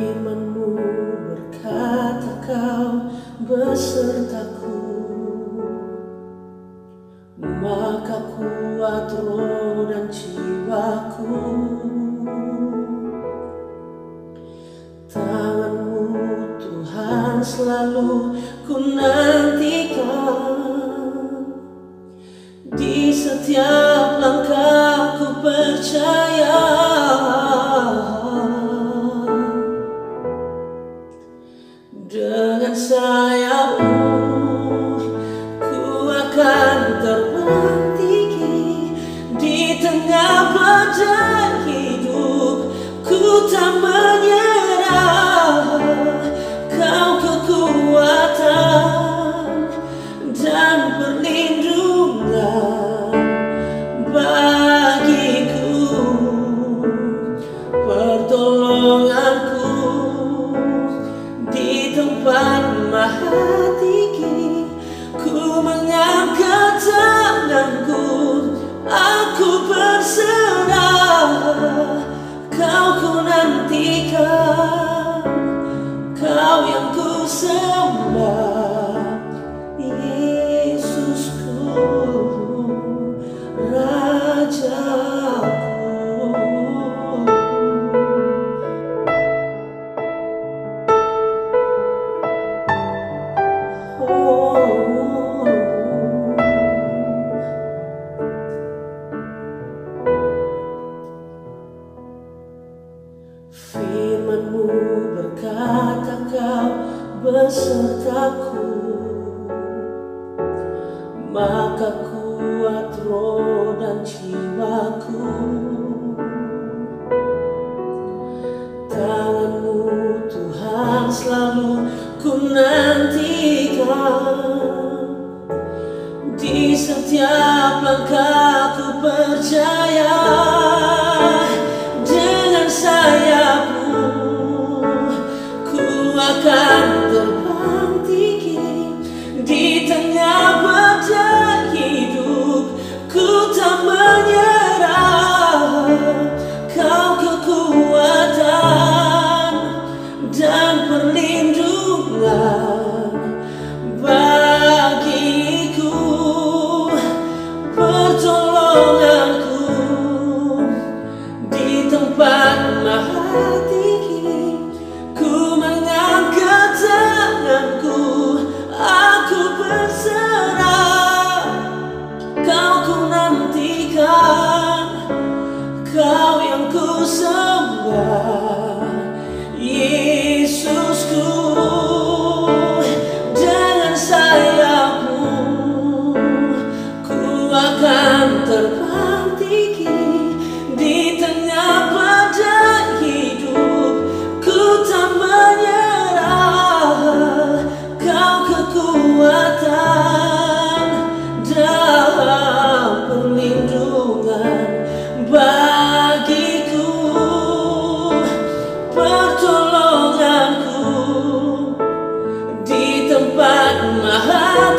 imanmu berkata kau besertaku. Maka kuat roh dan jiwaku. Tanganmu Tuhan selalu ku nantikan. Di setiap just perhatikan kau yang ku sembuh. Firmanmu berkata kau besertaku Maka kuat roh dan jiwaku. Tanganmu Tuhan selalu ku nantikan. Di setiap langkahku percaya go somewhere. back my heart.